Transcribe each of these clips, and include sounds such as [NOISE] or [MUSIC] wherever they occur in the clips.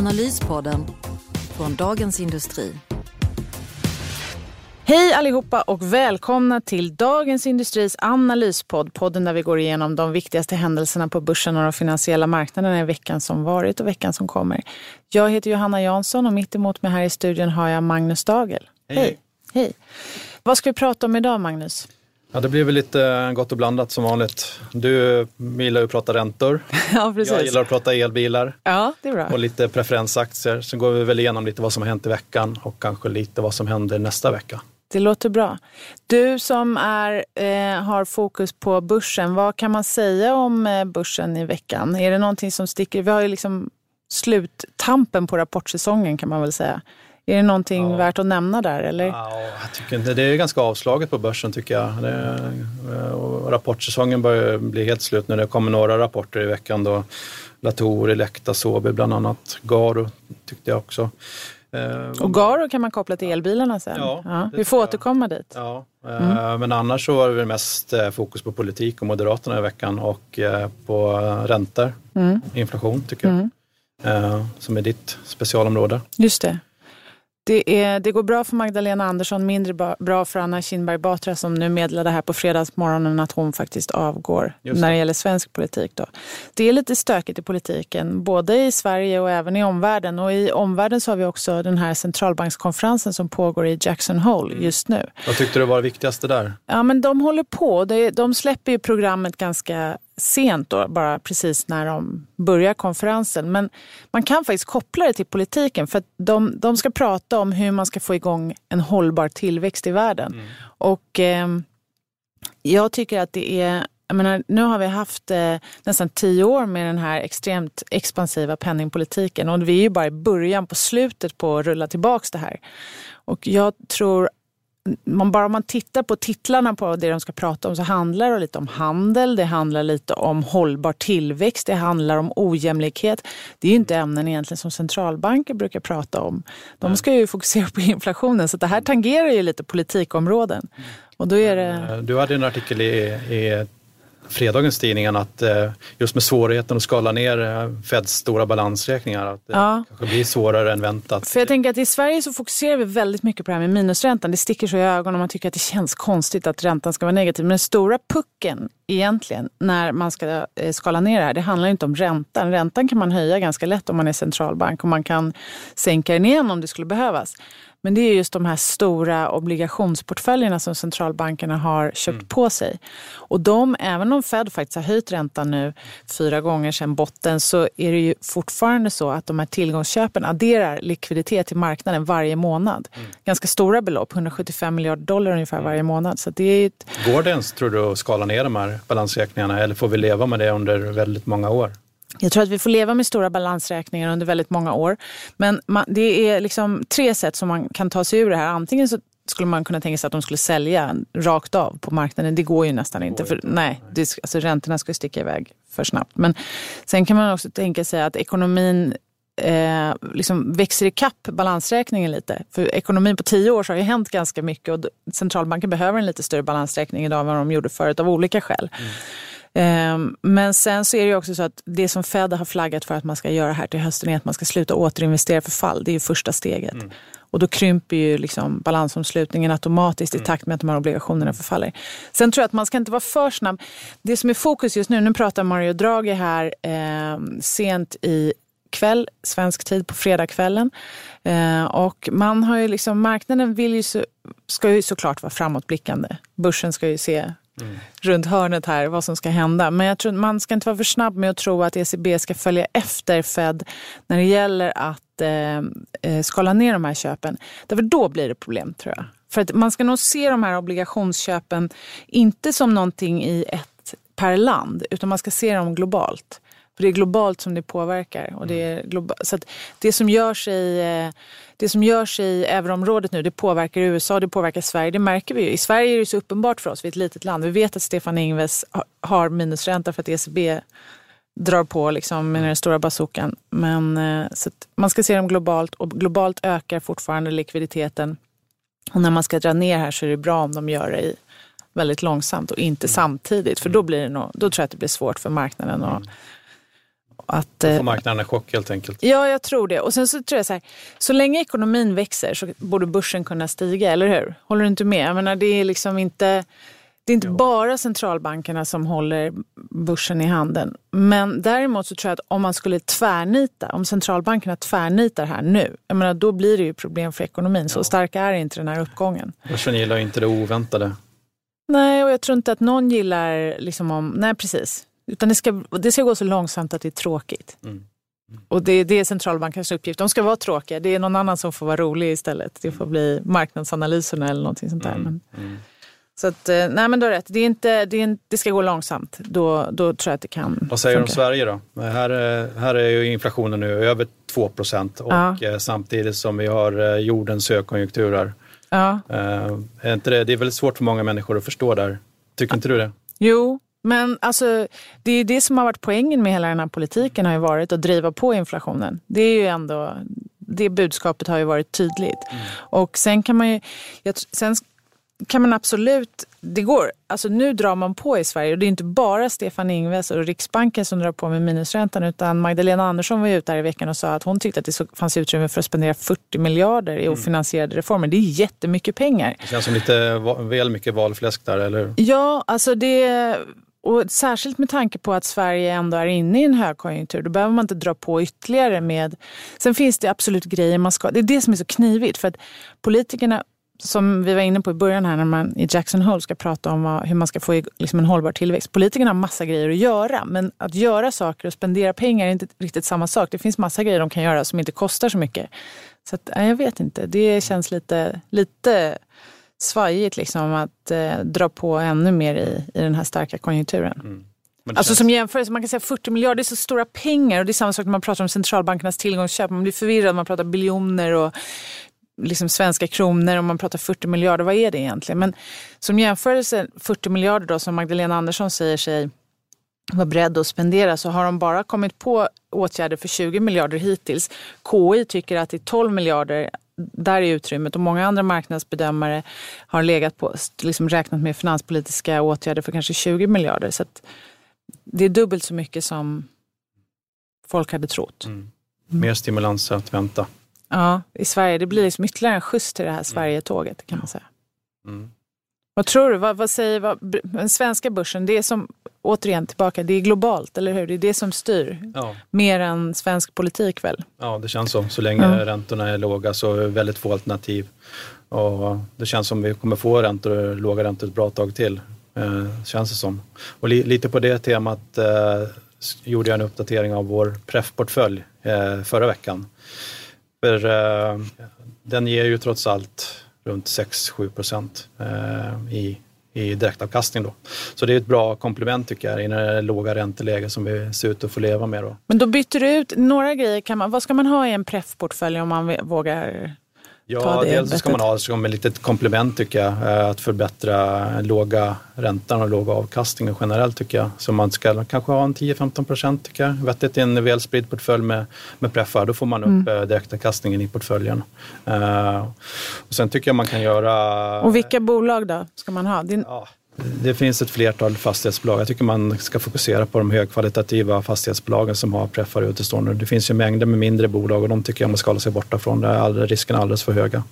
Analyspodden från Dagens Industri. Hej allihopa och välkomna till Dagens Industris analyspodd. Podden där vi går igenom de viktigaste händelserna på börsen och de finansiella marknaderna i veckan som varit och veckan som kommer. Jag heter Johanna Jansson och mitt emot mig här i studion har jag Magnus Dagel. Hej. Hej. Hej. Vad ska vi prata om idag Magnus? Ja, det blir väl lite gott och blandat som vanligt. Du gillar ju att prata räntor. [LAUGHS] Ja, precis. Jag gillar att prata elbilar Ja, det är bra. och lite preferensaktier. Sen går vi väl igenom lite vad som har hänt i veckan och kanske lite vad som händer nästa vecka. Det låter bra. Du som är, eh, har fokus på börsen, vad kan man säga om eh, börsen i veckan? Är det någonting som sticker? Vi har ju liksom sluttampen på rapportsäsongen kan man väl säga. Är det någonting Ja. värt att nämna där? Eller? Ja, jag tycker inte, det är ganska avslaget på börsen tycker jag. Det, rapportsäsongen börjar bli helt slut nu. Det kommer några rapporter i veckan då. Latour, Elekta, Sobi bland annat. Garo tyckte jag också. Eh, Och Garo kan man koppla till elbilarna sen. Ja, det vi får tror jag. återkomma dit. Ja, eh, men annars så var det mest eh, fokus på politik och Moderaterna i veckan och eh, på räntor, Mm. inflation tycker jag. Eh, Som är ditt specialområde. Just det. Det, är, det går bra för Magdalena Andersson, mindre bra för Anna Kinberg Batra som nu meddelade här på fredagsmorgonen att hon faktiskt avgår det. när det gäller svensk politik. Då. Det är lite stökigt i politiken, både i Sverige och även i omvärlden. Och i omvärlden så har vi också den här centralbankskonferensen som pågår i Jackson Hole Mm. just nu. Vad tyckte du var det viktigaste där? Ja, men de håller på. De, de släpper ju programmet ganska sent, då, bara precis när de börjar konferensen. Men man kan faktiskt koppla det till politiken för de, de ska prata om hur man ska få igång en hållbar tillväxt i världen. Och ehm, jag tycker att det är jag menar, nu har vi haft eh, nästan tio år med den här extremt expansiva penningpolitiken och vi är ju bara i början på slutet på att rulla tillbaka det här. Och jag tror man, bara om man tittar på titlarna på det de ska prata om så handlar det lite om handel, det handlar lite om hållbar tillväxt, det handlar om ojämlikhet. Det är ju inte ämnen egentligen som centralbanker brukar prata om. De ska ju fokusera på inflationen så det här tangerar ju lite politikområden. Och då är det... Eh, Du hade en artikel i, i fredagens tidningen att eh, just med svårigheten att skala ner eh, Feds stora balansräkningar, att det Ja. kanske blir svårare än väntat. För jag tänker att i Sverige så fokuserar vi väldigt mycket på det här med minusräntan. Det sticker så i ögonen och man tycker att det känns konstigt att räntan ska vara negativ. Men den stora pucken egentligen när man ska eh, skala ner det här, det handlar inte om räntan. Räntan kan man höja ganska lätt om man är centralbank och man kan sänka den igen om det skulle behövas. Men det är just de här stora obligationsportföljerna som centralbankerna har köpt på sig. Och de, även om Fed faktiskt har höjt räntan nu fyra gånger sedan botten så är det ju fortfarande så att de här tillgångsköpen adderar likviditet i marknaden varje månad. Ganska stora belopp, 175 miljarder dollar ungefär varje månad. Så det är ett, Går det ens, tror du, att skala ner de här balansräkningarna eller får vi leva med det under väldigt många år? Jag tror att vi får leva med stora balansräkningar under väldigt många år. Men man, det är liksom tre sätt som man kan ta sig ur det här. Antingen så skulle man kunna tänka sig att de skulle sälja rakt av på marknaden. Det går ju nästan inte. För, nej, det, alltså räntorna ska sticka iväg för snabbt. Men sen kan man också tänka sig att ekonomin eh, liksom växer i kapp balansräkningen lite. För ekonomin på tio år så har ju hänt ganska mycket och centralbanken behöver en lite större balansräkning idag än vad de gjorde förut av olika skäl. Ehm, Men sen så är det också så att det som Fed har flaggat för att man ska göra här till hösten är att man ska sluta återinvestera för fall. Det är ju första steget. Och då krymper ju liksom balansomslutningen automatiskt i takt med att de här obligationerna förfaller. Sen tror jag att man ska inte vara för snabb. Det som är fokus just nu, nu pratar Mario Draghi här eh, sent i kväll, svensk tid på fredagskvällen. Eh, och man har ju liksom, marknaden vill ju så, ska ju såklart vara framåtblickande. Börsen ska ju se Mm. runt hörnet här vad som ska hända. Men jag tror man ska inte vara för snabb med att tro att ECB ska följa efter Fed när det gäller att eh, eh, skala ner de här köpen. Därför då blir det problem tror jag. För att man ska nog se de här obligationsköpen inte som någonting i ett per land utan man ska se dem globalt. Det är globalt som det påverkar. Och det, är globa- så att det som görs i, eh, det som görs i euroområdet nu, det påverkar USA, det påverkar Sverige. Det märker vi ju. I Sverige är det så uppenbart för oss, vi är ett litet land. Vi vet att Stefan Ingves ha- har minusränta för att ECB drar på liksom med den stora bazookan. Men eh, så att man ska se dem globalt och globalt ökar fortfarande likviditeten. Och när man ska dra ner här så är det bra om de gör det i väldigt långsamt och inte samtidigt. För då, blir det nog, då tror jag att det blir svårt för marknaden. Och, att, Då eh, får marknaden en chock helt enkelt. Ja, jag tror det. Och sen så tror jag så här, så länge ekonomin växer så borde börsen kunna stiga, eller hur? Håller du inte med? Jag menar, det är liksom inte, det är inte bara centralbankerna som håller börsen i handen. Men däremot så tror jag att om man skulle tvärnita, om centralbankerna tvärnitar här nu, jag menar, då blir det ju problem för ekonomin. Så stark är inte den här uppgången. Börsen gillar ju inte det oväntade. Nej, och jag tror inte att någon gillar liksom om, nej precis. Utan det ska, det ska gå så långsamt att det är tråkigt. Mm. Och det, det är centralbankens uppgift. De ska vara tråkiga. Det är någon annan som får vara rolig istället. Det får bli marknadsanalyserna eller någonting sånt där. Men, Mm. så att, eh, nej men du har rätt. Det, är inte, det, är inte, det ska gå långsamt. Då, då tror jag att det kan Vad säger du om. Sverige då? Här, är- här är ju inflationen nu över 2 procent och Ja. eh, samtidigt som vi har eh, jordens högkonjunktur här. Ja. Eh, är inte det, det är väldigt svårt för många människor att förstå där. Tycker inte du det? Jo, men alltså, det är det som har varit poängen med hela den här politiken har ju varit att driva på inflationen. Det är ju ändå, det budskapet har ju varit tydligt. Och sen kan man ju, sen kan man absolut, det går, alltså nu drar man på i Sverige och det är inte bara Stefan Ingves och Riksbanken som drar på med minusräntan utan Magdalena Andersson var ju ute här i veckan och sa att hon tyckte att det fanns utrymme för att spendera 40 miljarder i ofinansierade reformer. Det är jättemycket pengar. Det känns som lite väl mycket valfläsk där, eller? Ja, alltså det... Och särskilt med tanke på att Sverige ändå är inne i en högkonjunktur, då behöver man inte dra på ytterligare med... Sen finns det absolut grejer man ska... Det är det som är så knivigt, för att politikerna, som vi var inne på i början här, när man i Jackson Hole ska prata om vad, hur man ska få liksom en hållbar tillväxt. Politikerna har massa grejer att göra, men att göra saker och spendera pengar är inte riktigt samma sak. Det finns massa grejer de kan göra som inte kostar så mycket. Så att, jag vet inte, det känns lite, lite svajigt liksom att eh, dra på ännu mer i, i den här starka konjunkturen. Det Alltså känns- som jämförelse, man kan säga 40 miljarder, det är så stora pengar och det är samma sak när man pratar om centralbankernas tillgångsköp. Man blir förvirrad, man pratar biljoner och liksom svenska kronor och man pratar 40 miljarder. Vad är det egentligen? Men som jämförelse, 40 miljarder då som Magdalena Andersson säger sig vara beredd att spendera så har de bara kommit på åtgärder för 20 miljarder hittills. KI tycker att det är 12 miljarder där är utrymmet och många andra marknadsbedömare har legat på, liksom räknat med finanspolitiska åtgärder för kanske 20 miljarder. Så det är dubbelt så mycket som folk hade trott. Mm. Mer stimulans att vänta. Ja, i Sverige. Det blir liksom ytterligare en skjuts till det här Sverige-tåget kan man säga. Mm. Vad tror du? Vad, vad säger vad, den svenska börsen? Det är som, återigen tillbaka, det är globalt, eller hur? Det är det som styr. Ja. Mer än svensk politik väl? ja, det känns så. Så länge Ja. räntorna är låga så är det väldigt få alternativ. Och det känns som vi kommer få räntor, låga räntor ett bra tag till. Eh, känns det som. Och li, lite på det temat eh, gjorde jag en uppdatering av vår pref-portfölj eh, förra veckan. För eh, den ger ju trots allt runt 6-7 procent eh, i, i direktavkastning. Då. Så det är ett bra komplement tycker jag i det låga ränteläge som vi ser ut att få leva med. Då. Men då byter du ut några grejer. Kan man, vad ska man ha i en preffportfölj om man vågar? Ja, det dels ska man ha det som ett litet komplement tycker jag. eh, Att förbättra låga räntan och låga avkastningen generellt tycker jag. Så man ska kanske ha en 10-15 procent tycker jag. Vettigt i en väl spridd portfölj med, med preffar. Då får man upp mm. direktavkastningen i portföljen. Eh, och sen tycker jag man kan göra... Och vilka bolag då ska man ha? Din, Ja, det finns ett flertal fastighetsbolag. Jag tycker man ska fokusera på de högkvalitativa fastighetsbolagen som har preffar utestående. Det finns ju mängder med mindre bolag och de tycker jag man ska hålla sig borta från. Där är risken alldeles för höga.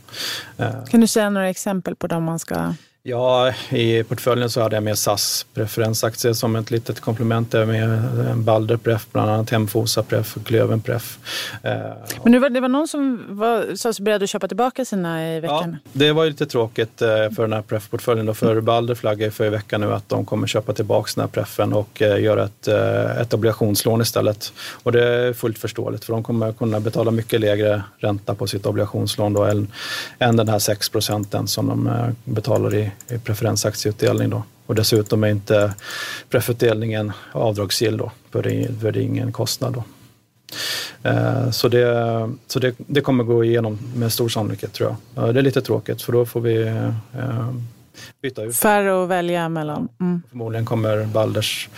Eh. Kan du säga några exempel på de man ska... Ja, i portföljen så hade jag med SAS preferensaktier som ett litet komplement. Jag med en Balder Pref, bland annat Hemfosa Pref och Klöven Pref. Eh, Men nu var, det var någon som var, sig beredd att köpa tillbaka sina i Ja, veckan. det var ju lite tråkigt eh, för den här pref-portföljen. För Balder flaggar ju för i veckan nu att de kommer köpa tillbaka den här preffen och eh, göra ett, eh, ett obligationslån istället. Och det är fullt förståeligt för de kommer kunna betala mycket lägre ränta på sitt obligationslån då, än, än den här 6 procenten som de eh, betalar i, i preferensaktieutdelning. Då. Och dessutom är inte prefutdelningen avdragsgill då, för det, för det är ingen kostnad. Då. Eh, så det, så det, det kommer gå igenom med stor sannolikhet tror jag. Det är lite tråkigt för då får vi eh, byta ut. Färre att välja mellan. Mm. Förmodligen kommer Balders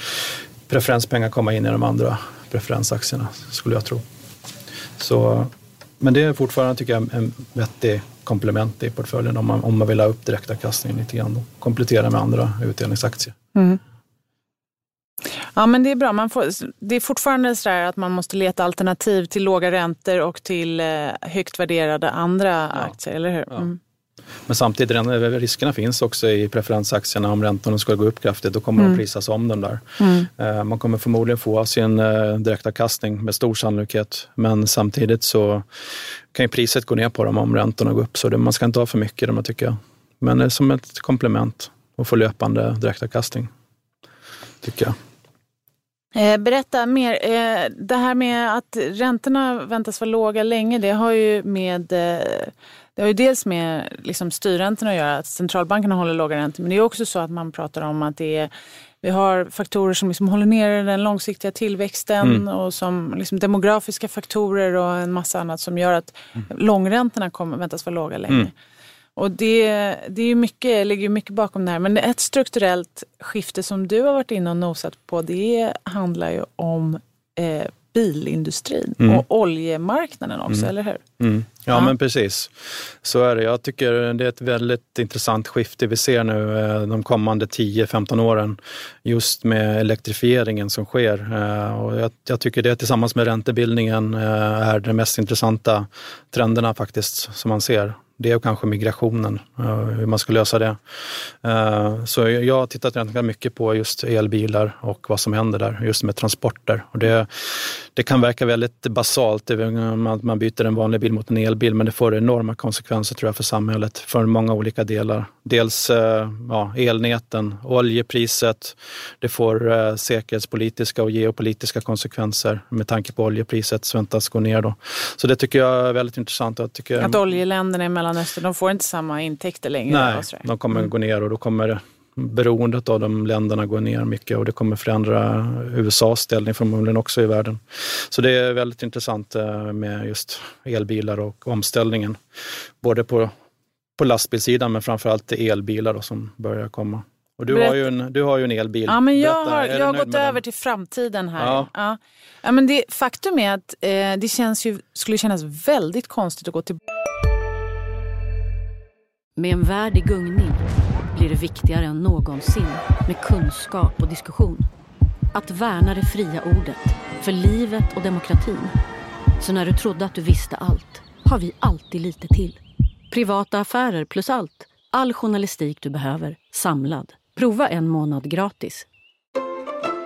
preferenspengar komma in i de andra preferensaktierna skulle jag tro. Så, men det är fortfarande tycker jag en vettig komplement i portföljen om man, om man vill ha upp direktavkastningen lite grann. Då. Komplettera med andra utdelningsaktier. Mm. Ja, men det är bra. Man får, det är fortfarande så att man måste leta alternativ till låga räntor och till eh, högt värderade andra ja. aktier, eller hur? Mm. Men samtidigt, riskerna finns också i preferensaktierna. Om räntorna ska gå upp kraftigt, då kommer mm. de prisas om den där. Mm. Eh, man kommer förmodligen få sin eh, direktavkastning med stor sannolikhet. Men samtidigt så kan ju priset gå ner på dem om räntorna går upp. Så man ska inte ha för mycket i dem, tycker jag. Men som ett komplement att få löpande direktavkastning, tycker jag. Eh, berätta mer. Eh, det här med att räntorna väntas vara låga länge, det har ju med eh, det har ju dels med liksom styrräntorna att göra, att centralbankerna håller låga räntor. Men det är också så att man pratar om att det är, vi har faktorer som liksom håller nere den långsiktiga tillväxten mm. och som liksom demografiska faktorer och en massa annat som gör att mm. långräntorna kommer, väntas vara låga länge. Mm. Och det, det är mycket, ligger mycket bakom det här. Men ett strukturellt skifte som du har varit inne och nosat på det handlar ju om eh, bilindustrin mm. och oljemarknaden också, mm. eller hur? Mm. Ja, ja, men precis. Så är det. Jag tycker det är ett väldigt intressant skifte vi ser nu eh, de kommande 10-15 åren just med elektrifieringen som sker. Eh, och jag, jag, tycker det tillsammans med räntebildningen eh, är de mest intressanta trenderna faktiskt som man ser det är kanske migrationen, eh, hur man ska lösa det. Eh, så jag har tittat ganska mycket på just elbilar och vad som händer där, just med transporter. Och det, det kan verka väldigt basalt, att eh, man byter en vanlig bil mot en elbil, men det får enorma konsekvenser tror jag för samhället, för många olika delar. Dels ja, elnäten, oljepriset, det får säkerhetspolitiska och geopolitiska konsekvenser med tanke på oljepriset som väntas gå ner. Då. Så det tycker jag är väldigt intressant. Jag tycker, att oljeländerna emellan Mellanöstern, de får inte samma intäkter längre? Nej, de kommer mm. gå ner och då kommer beroendet av de länderna gå ner mycket och det kommer förändra USAs ställning förmodligen också i världen. Så det är väldigt intressant eh, med just elbilar och omställningen. Både på, på lastbilssidan men framförallt elbilar då, som börjar komma. Och du, har ju en, du har ju en elbil. Ja, men jag har, jag har gått över den? till framtiden här. Ja. Ja. ja men det, faktum är att eh, det känns ju, skulle kännas väldigt konstigt att gå till med en värld i gungning blir det viktigare än någonsin med kunskap och diskussion. Att värna det fria ordet, för livet och demokratin. Så när du trodde att du visste allt, har vi alltid lite till. Privata affärer plus allt. All journalistik du behöver, samlad. Prova en månad gratis.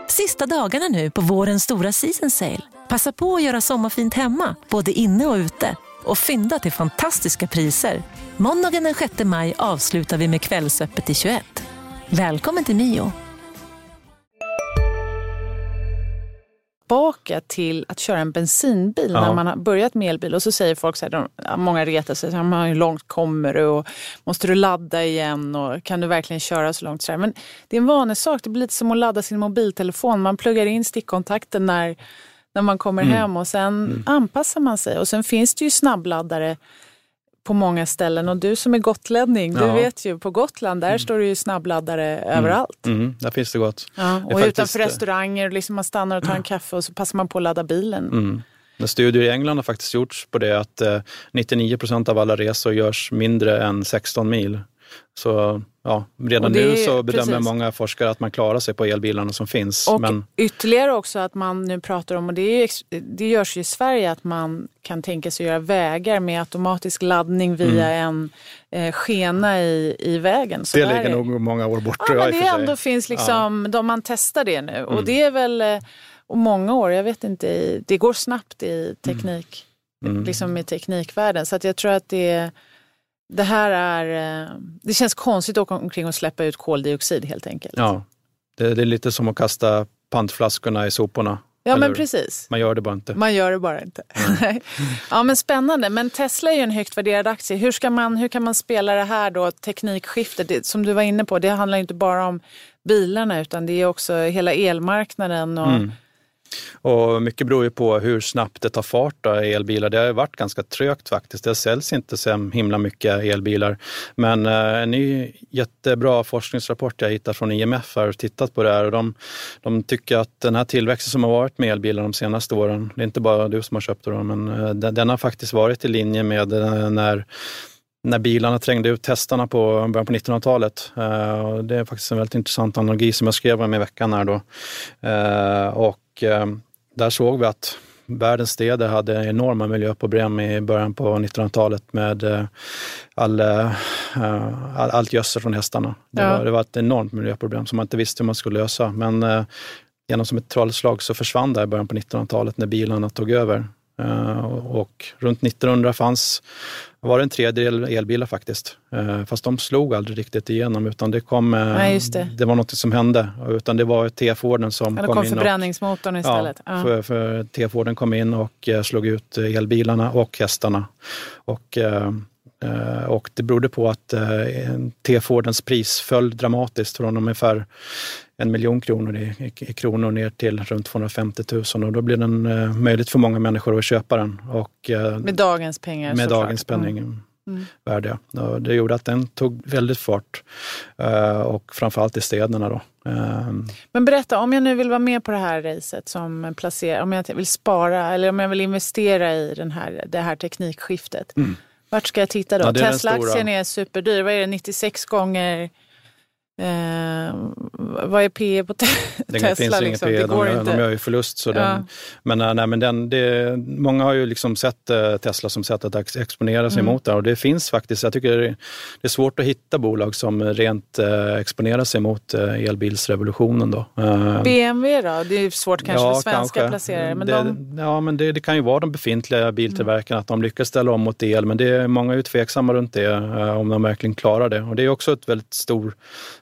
Sista dagarna nu på vårens stora season sale. Passa på att göra sommarfint hemma, både inne och ute och fynda till fantastiska priser. Måndagen den 6 maj avslutar vi med Kvällsöppet i 21. Välkommen till Mio. Tillbaka till att köra en bensinbil ja. när man har börjat med elbil och så säger folk så här, de, många retar sig, hur långt kommer du och måste du ladda igen och kan du verkligen köra så långt? Så här. Men det är en vanlig sak, det blir lite som att ladda sin mobiltelefon. Man pluggar in stickkontakten när när man kommer mm. hem och sen mm. anpassar man sig. Och sen finns det ju snabbladdare på många ställen och du som är gotlänning, ja. du vet ju på Gotland där mm. står det ju snabbladdare mm. överallt. Mm. Där finns det gott. Ja, och utanför faktiskt... restauranger, liksom man stannar och tar en [CLEARS THROAT] kaffe och så passar man på att ladda bilen. Mm. Studier i England har faktiskt gjorts på det att 99 eh, procent av alla resor görs mindre än 16 mil. Så ja, redan nu så bedömer precis. många forskare att man klarar sig på elbilarna som finns. Och men... ytterligare också att man nu pratar om, och det, är, det görs ju i Sverige, att man kan tänka sig att göra vägar med automatisk laddning via mm. en eh, skena i, i vägen. Så det ligger är... nog många år bort. Ja, men det ändå finns liksom, ja. de, man testar det nu. Mm. Och det är väl, eh, och många år, jag vet inte, det går snabbt i teknik, mm. liksom i teknikvärlden. Så att jag tror att det är det här är... Eh, det känns konstigt att åka omkring och släppa ut koldioxid helt enkelt. Ja, det, det är lite som att kasta pantflaskorna i soporna. Ja men precis. Man gör det bara inte. Man gör det bara inte. [LAUGHS] ja men spännande. Men Tesla är ju en högt värderad aktie. Hur, ska man, hur kan man spela det här då, teknikskiftet? Det, som du var inne på, det handlar ju inte bara om bilarna utan det är också hela elmarknaden. Och, Mm. Och mycket beror ju på hur snabbt det tar fart då, elbilar. Det har ju varit ganska trögt faktiskt. Det säljs inte så himla mycket elbilar. Men eh, en ny jättebra forskningsrapport jag hittat från IMF har tittat på det här och de, de tycker att den här tillväxten som har varit med elbilar de senaste åren, det är inte bara du som har köpt dem, men eh, den, den har faktiskt varit i linje med eh, när när bilarna trängde ut testarna på början på 1900-talet. Eh, Det är faktiskt en väldigt intressant analogi som jag skrev om i veckan. Här då. Eh, Och eh, där såg vi att världens städer hade enorma miljöproblem i början på 1900-talet med all, all, allt gödsel från hästarna. Det, Ja. var, det var ett enormt miljöproblem som man inte visste hur man skulle lösa. Men genom som ett trollslag så försvann det i början på 1900-talet när bilarna tog över. Eh, och, och runt 1900 fanns var det en tredjedel elbilar faktiskt. Eh, fast de slog aldrig riktigt igenom utan det kom... eh, Nej, just det. var något som hände. Utan det var T-Forden som kom, kom in. Och, förbränningsmotorn istället. Ja, Ja. för, för T-Forden kom in och slog ut elbilarna och hästarna. Och, och det berodde på att T-Fordens pris föll dramatiskt från ungefär en miljon kronor i, i, kronor ner till runt 250 000 och då blev den eh, möjligt för många människor att köpa den. Och, eh, Med dagens pengar med dagens penning. Mm. Mm. Värde. Och det gjorde att den tog väldigt fart eh, och framförallt i städerna. Då. Eh, Men berätta, om jag nu vill vara med på det här racet som placerar, om jag vill spara eller om jag vill investera i den här, det här teknikskiftet. Vart ska jag titta då? Mm. Ja, Tesla-aktien är superdyr. Vad är det, 96 gånger? Eh, vad är P på te- det Tesla? finns ju liksom? inget Det går de, inte. de gör ju förlust. Så Ja. den, men eh, nej, men den, det, många har ju liksom sett eh, Tesla som sätt att ex- exponera sig Mm. mot det och det finns faktiskt, jag tycker det är, det svårt att hitta bolag som rent eh, exponerar sig mot eh, elbilsrevolutionen. Då. Eh, BMW då? Det är svårt kanske för svenska placerare. Men det, de, Ja, men det, det kan ju vara de befintliga biltillverkarna, att de lyckas ställa om mot el, men det är många är tveksamma runt det, eh, om de verkligen klarar det. Och det är också ett väldigt stor,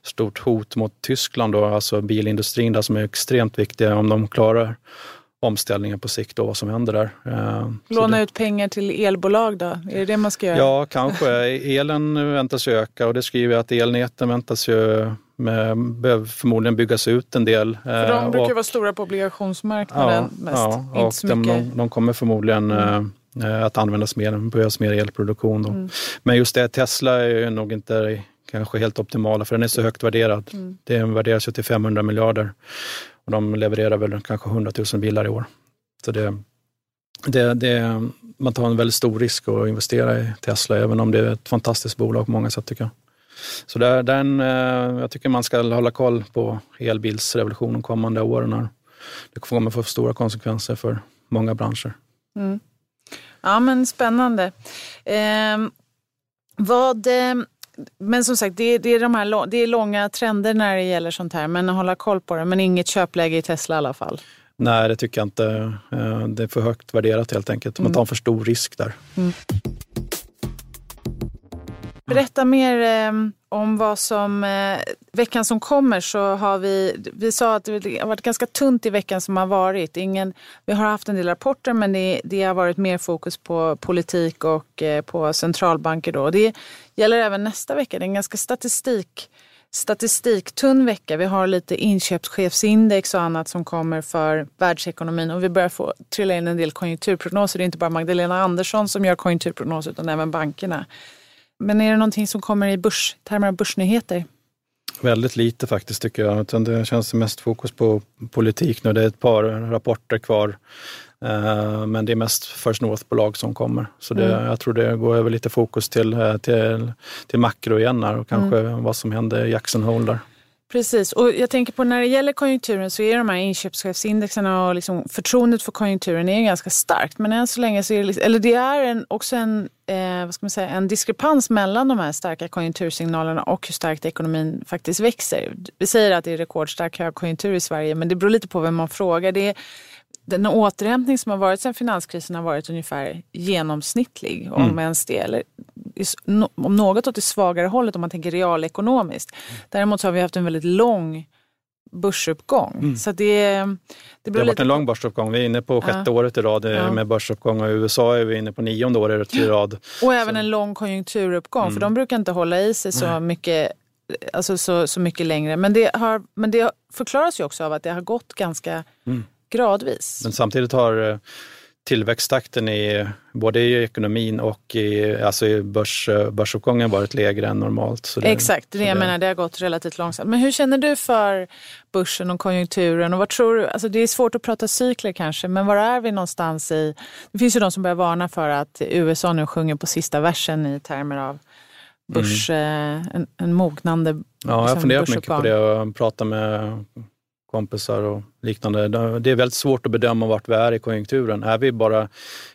stort hot mot Tyskland, då, alltså bilindustrin där som är extremt viktiga om de klarar omställningen på sikt och vad som händer där. Eh, låna det, ut pengar till elbolag då? Är det det man ska göra? Ja, kanske. Elen väntas öka och det skriver jag att elnäten väntas ju med, behöver förmodligen byggas ut en del. För de eh, brukar och- vara stora på obligationsmarknaden mest. Ja, Inte och så de, mycket. de, de kommer förmodligen eh, att användas mer, behövs mer elproduktion. Då. Mm. Men just det, Tesla är ju nog inte kanske helt optimala för den är så högt värderad. Mm. Den värderas ju till 500 miljarder och de levererar väl kanske 100 000 bilar i år. Så det, det, det, man tar en väldigt stor risk att investera i Tesla, även om det är ett fantastiskt bolag på många sätt tycker jag. Så där, den, eh, jag tycker man ska hålla koll på elbilsrevolutionen de kommande åren. Här. Det kommer få stora konsekvenser för många branscher. Mm. Ja, men spännande. Ehm, vad, eh, men som sagt, det, det, är de här, det är långa trender när det gäller sånt här. Men hålla koll på det. Men inget köpläge i Tesla i alla fall. Nej, det tycker jag inte. Eh, Det är för högt värderat helt enkelt. Man tar en för stor risk där. Berätta mer eh, om vad som... Eh, veckan som kommer så har vi... Vi sa att det har varit ganska tunt i veckan som har varit. Ingen, vi har haft en del rapporter men det, det har varit mer fokus på politik och eh, på centralbanker. Då. Det gäller även nästa vecka. Det är en ganska statistik, statistiktunn vecka. Vi har lite inköpschefsindex och annat som kommer för världsekonomin och vi börjar få trilla in en del konjunkturprognoser. Det är inte bara Magdalena Andersson som gör konjunkturprognoser utan även bankerna. Men är det någonting som kommer i börs, termer av börsnyheter? Väldigt lite faktiskt tycker jag. Utan det känns mest fokus på politik nu. Det är ett par rapporter kvar. Eh, Men det är mest First North-bolag som kommer. Så det, Mm. jag tror det går över lite fokus till, eh, till, till makro igen här och kanske Mm. vad som händer i Jackson Hole där. Precis, och jag tänker på när det gäller konjunkturen så är de här inköpschefsindexen och liksom förtroendet för konjunkturen är ganska starkt. Men än så länge så är det, liksom, eller det är en, också en, eh, vad ska man säga, en diskrepans mellan de här starka konjunktursignalerna och hur starkt ekonomin faktiskt växer. Vi säger att det är rekordstark högkonjunktur i Sverige men det beror lite på vem man frågar. Det är, den återhämtning som har varit sedan finanskrisen har varit ungefär genomsnittlig, om Mm. ens det. Eller om något åt det svagare hållet om man tänker realekonomiskt. Däremot så har vi haft en väldigt lång börsuppgång. Mm. Så det, det, det har varit en lång börsuppgång. Vi är inne på sjätte ja. året i rad ja. med börsuppgång och i USA är vi inne på nionde året i rad. Och även en lång konjunkturuppgång mm. för de brukar inte hålla i sig så Nej. mycket alltså så, så mycket längre. Men det, har, men det förklaras ju också av att det har gått ganska mm. Gradvis. Men samtidigt har eh, tillväxttakten i både i ekonomin och i, alltså i börs, börsuppgången varit lägre än normalt. Det, Exakt, det, jag det... menar, det har gått relativt långsamt. Men hur känner du för börsen och konjunkturen? Och vad tror du? Alltså det är svårt att prata cykler kanske, men var är vi någonstans i... Det finns ju de som börjar varna för att USA nu sjunger på sista versen i termer av börs, mm. Eh, en, en mognande Ja, jag har liksom, funderat mycket på det och pratat med kompisar och liknande. Det är väldigt svårt att bedöma vart vi är i konjunkturen. Är vi bara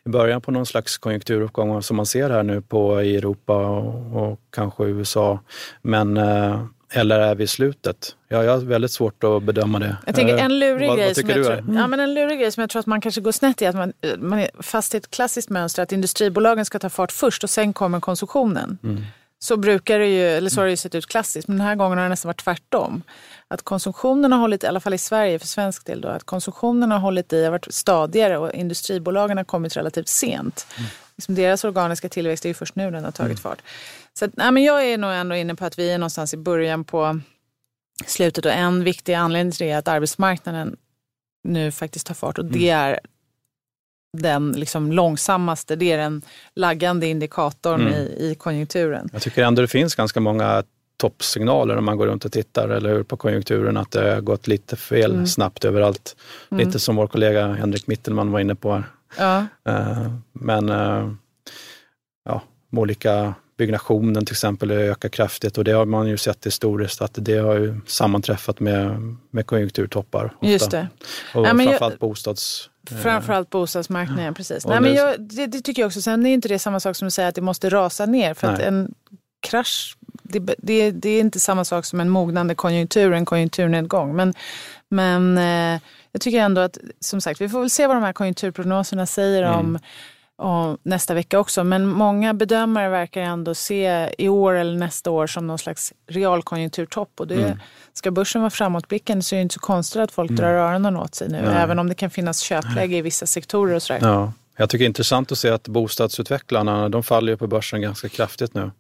i början på någon slags konjunkturuppgång som man ser här nu på i Europa och, och kanske USA? Men, eh, eller är vi i slutet? Ja, jag har väldigt svårt att bedöma det. Jag tänker en lurig, vad, grej, vad som jag tror, ja, men en lurig grej som jag tror att man kanske går snett i, att man, man är fast i ett klassiskt mönster att industribolagen ska ta fart först och sen kommer konsumtionen. Mm. Så brukar det ju, eller så har det ju sett ut klassiskt, men den här gången har det nästan varit tvärtom. Att konsumtionen har hållit, i alla fall i Sverige för svensk del, då, att konsumtionen har hållit i, har varit stadigare och industribolagen har kommit relativt sent. Mm. Liksom deras organiska tillväxt är ju först nu den har tagit mm. fart. Så att, nej, men jag är nog ändå inne på att vi är någonstans i början på slutet och en viktig anledning till det är att arbetsmarknaden nu faktiskt tar fart och det mm. är den liksom långsammaste, det är den laggande indikatorn mm. i, i konjunkturen. Jag tycker ändå det finns ganska många toppsignaler om man går runt och tittar eller hur, på konjunkturen, att det har gått lite fel mm. snabbt överallt. Mm. Lite som vår kollega Henrik Mittelman var inne på. Här. Ja. Uh, men uh, ja, olika byggnationen till exempel ökar kraftigt och det har man ju sett historiskt att det har ju sammanträffat med, med konjunkturtoppar. Ofta. Just det. Och ja, framförallt jag... bostads Framförallt bostadsmarknaden, ja. precis. Nej, men jag, det, det, tycker jag också. Sen är inte det samma sak som att säga att det måste rasa ner. För att en krasch, det, det, det, är inte samma sak som en mognande konjunktur, en konjunkturnedgång. Men, men eh, jag tycker ändå att, som sagt, vi får väl se vad de här konjunkturprognoserna säger mm. om och nästa vecka också. Men många bedömare verkar ändå se i år eller nästa år som någon slags realkonjunkturtopp. Och det, mm. Ska börsen vara framåtblickande så är det inte så konstigt att folk mm. drar öronen åt sig nu. Nej. Även om det kan finnas köpläge i vissa sektorer och sådär. Ja. Jag tycker det är intressant att se att bostadsutvecklarna, de faller ju på börsen ganska kraftigt nu.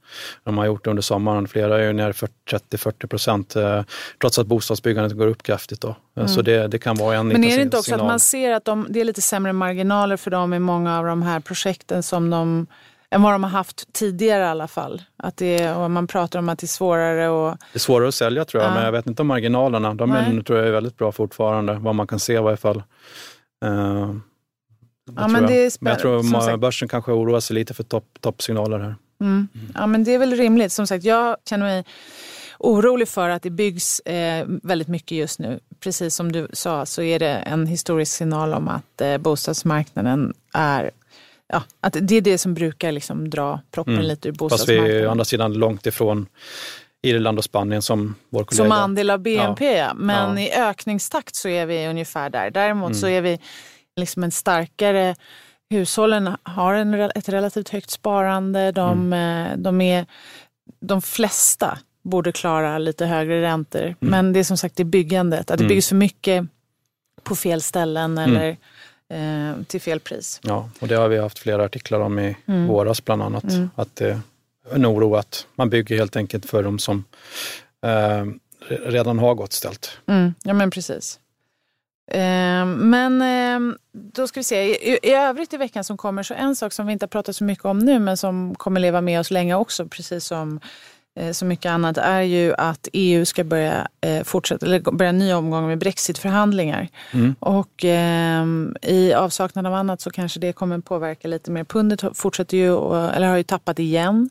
De har gjort det under sommaren. Flera är ju ner 30-40 procent eh, trots att bostadsbyggandet går upp kraftigt. Då. Mm. Så det, det, kan vara en Men är det inte också signal. att man ser att de, det är lite sämre marginaler för dem i många av de här projekten som de än vad de har haft tidigare i alla fall. Att det, och man pratar om att det är svårare och... Det är svårare att sälja tror jag, ja. men jag vet inte om marginalerna. De är, tror jag är väldigt bra fortfarande, vad man kan se i varje fall. Uh, ja, men, det är men jag tror börsen kanske oroar sig lite för topp, toppsignaler här. Mm. Mm. Ja, men det är väl rimligt. Som sagt, jag känner mig orolig för att det byggs eh, väldigt mycket just nu. Precis som du sa så är det en historisk signal om att eh, bostadsmarknaden är Ja, att det är det som brukar liksom dra proppen mm. lite ur bostadsmarknaden. Fast vi är å andra sidan långt ifrån Irland och Spanien som vår kollega. Som andel av BNP, ja. Men ja. i ökningstakt så är vi ungefär där. Däremot mm. så är vi liksom en starkare Hushållen har en, ett relativt högt sparande. De, mm. Eh, de, är, de flesta borde klara lite högre räntor. Mm. Men det är som sagt det byggandet. Att det mm. byggs för mycket på fel ställen mm. eller eh, till fel pris. Ja, och det har vi haft flera artiklar om i mm. våras bland annat. Att det är en oro att man bygger helt enkelt för de som eh, redan har gott ställt. Mm. Ja men precis. Eh, men eh, då ska vi se, I, i övrigt i veckan som kommer så en sak som vi inte har pratat så mycket om nu men som kommer leva med oss länge också, precis som eh, så mycket annat, är ju att EU ska börja eh, fortsätta, eller börja en ny omgång med brexitförhandlingar. Mm. Och eh, i avsaknad av annat så kanske det kommer påverka lite mer. Pundet fortsätter ju, eller har ju tappat igen,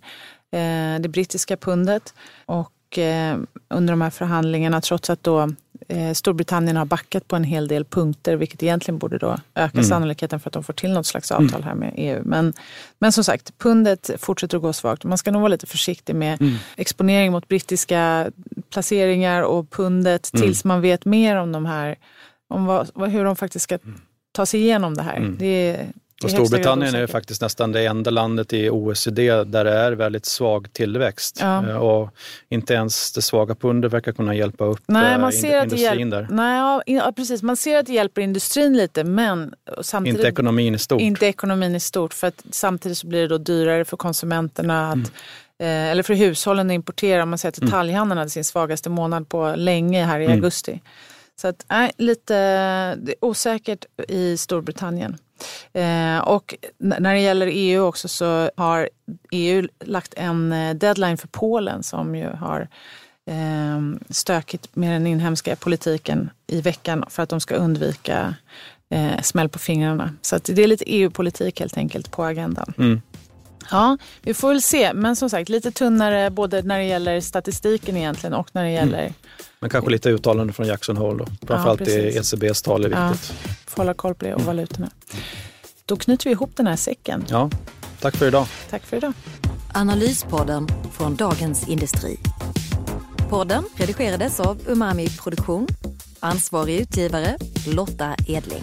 eh, det brittiska pundet. Och under de här förhandlingarna, trots att då eh, Storbritannien har backat på en hel del punkter vilket egentligen borde då öka mm. sannolikheten för att de får till något slags avtal mm. här med EU. Men, men som sagt, pundet fortsätter att gå svagt. Man ska nog vara lite försiktig med mm. exponering mot brittiska placeringar och pundet mm. tills man vet mer om de här, om vad, hur de faktiskt ska mm. ta sig igenom det här. Mm. Det är Och Storbritannien är faktiskt nästan det enda landet i OECD där det är väldigt svag tillväxt. Ja. Eh, och inte ens det svaga pundet verkar kunna hjälpa upp nej, man ser industrin att det hjälp... där. Nej, ja, precis. Man ser att det hjälper industrin lite men samtidigt... Inte ekonomin i stort. Inte ekonomin i stort. För att samtidigt så blir det då dyrare för konsumenterna att mm. Eh, eller för hushållen att importera. Om man säger att mm. detaljhandeln hade sin svagaste månad på länge här i mm. augusti. Så att, nej, lite osäkert i Storbritannien. Eh, och när det gäller EU också så har EU lagt en eh, deadline för Polen som ju har eh, stökigt med den inhemska politiken i veckan för att de ska undvika eh, smäll på fingrarna. Så det är lite EU-politik helt enkelt på agendan. Mm. Ja, vi får väl se. Men som sagt, lite tunnare både när det gäller statistiken egentligen och när det mm. gäller... Mm. Men kanske lite uttalande från Jackson Hole då. Framförallt ja, det ECBs tal är viktigt. Ja, får hålla koll på det och mm. valutorna. Då knyter vi ihop den här säcken. Ja, tack för idag. Tack för idag. Analyspodden från Dagens Industri. Podden redigerades av Umami Produktion. Ansvarig utgivare Lotta Edling.